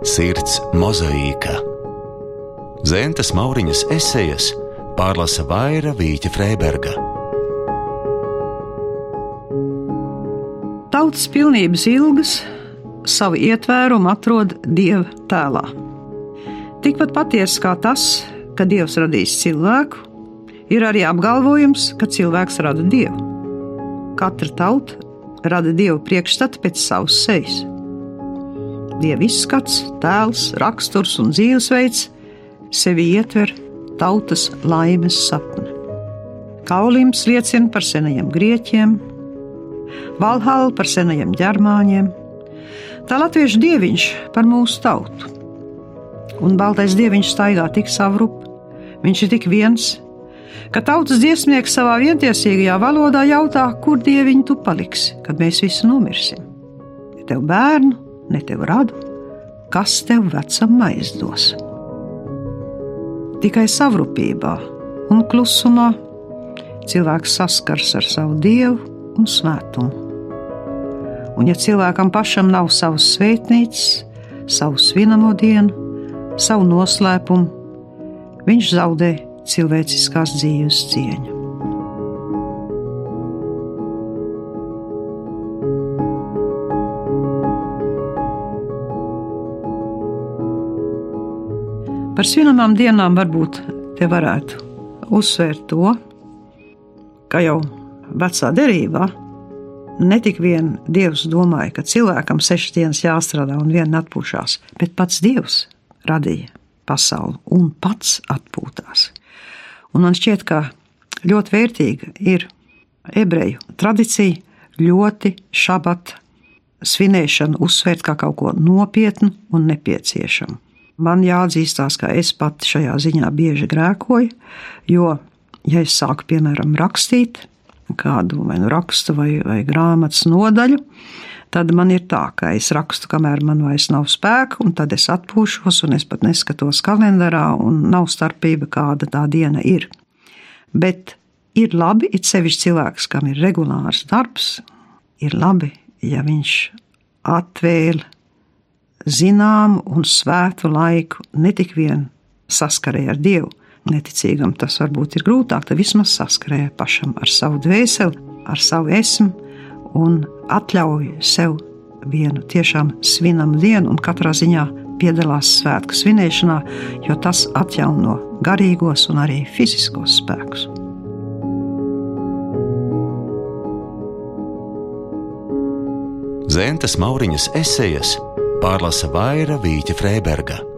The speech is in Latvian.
Sirds mozaīka. Zentes Mauriņas esejas pārlasa Vaira Vīķa Freiberga. Tautas pilnības ilgas savu ietvērumu atrod Dieva tēlā. Tikpat patiesa kā tas, ka Dievs radīs cilvēku, ir arī apgalvojums, ka cilvēks rada Dievu. Katra tauta rada Dieva priekšstatu pēc savas sejas. Dieva izskats, tēls, raksturs un dzīvesveids sevi ietver tautas laimes sapni. Kaulims liecina par senajiem grieķiem, Valhalla par senajiem ģermāņiem, tā latviešu dieviņš par mūsu tautu. Un baltais dieviņš staigā tik savrup, viņš ir tik viens, ka tautas dziesmnieks savā vientiesīgajā valodā jautā, kur dieviņš tu paliksi, kad mēs visi nomirsim. Ja tev bērnu, ne tev radu, kas tev vecam aizdos. Tikai savrupībā un klusumā cilvēks saskars ar savu dievu un svētumu. Un, ja cilvēkam pašam nav savas svētnīcas, savu svinamo dienu, savu noslēpumu, viņš zaudē cilvēciskās dzīves cieņu. Par svinamām dienām varbūt te varētu uzsvērt to, ka jau vecā derībā ne tik vien Dievs domāja, ka cilvēkam sešas dienas jāstrādā un viena atpūšās, bet pats Dievs radīja pasauli un pats atpūtās. Un man šķiet, ka ļoti vērtīga ir ebreju tradīcija ļoti šabata svinēšanu uzsvērt kā kaut ko nopietnu un nepieciešamu. Man jāatzīstās, ka es pati šajā ziņā bieži grēkoju, jo, ja es sāku, piemēram, rakstīt kādu vai nu rakstu vai, vai grāmatas nodaļu, tad man ir tā, ka es rakstu, kamēr man vairs nav spēka, un tad es atpūšos, un es pat neskatos kalendārā, un nav starpība, kāda tā diena ir. Bet ir labi, it sevišķi cilvēks, kam ir regulārs darbs, ir labi, ja viņš atvēl zināmu un svētu laiku ne tik vien saskarē ar Dievu. Neticīgam tas varbūt ir grūtāk, tad vismaz saskarē pašam ar savu dvēseli, ar savu esmu un atļauj sev vienu tiešām svinamu dienu un katrā ziņā piedalās svētku svinēšanā, jo tas atjauno garīgos un arī fiziskos spēkus. Zentes Mauriņas esejas pārlasa Vaira Vīķa Freiberga.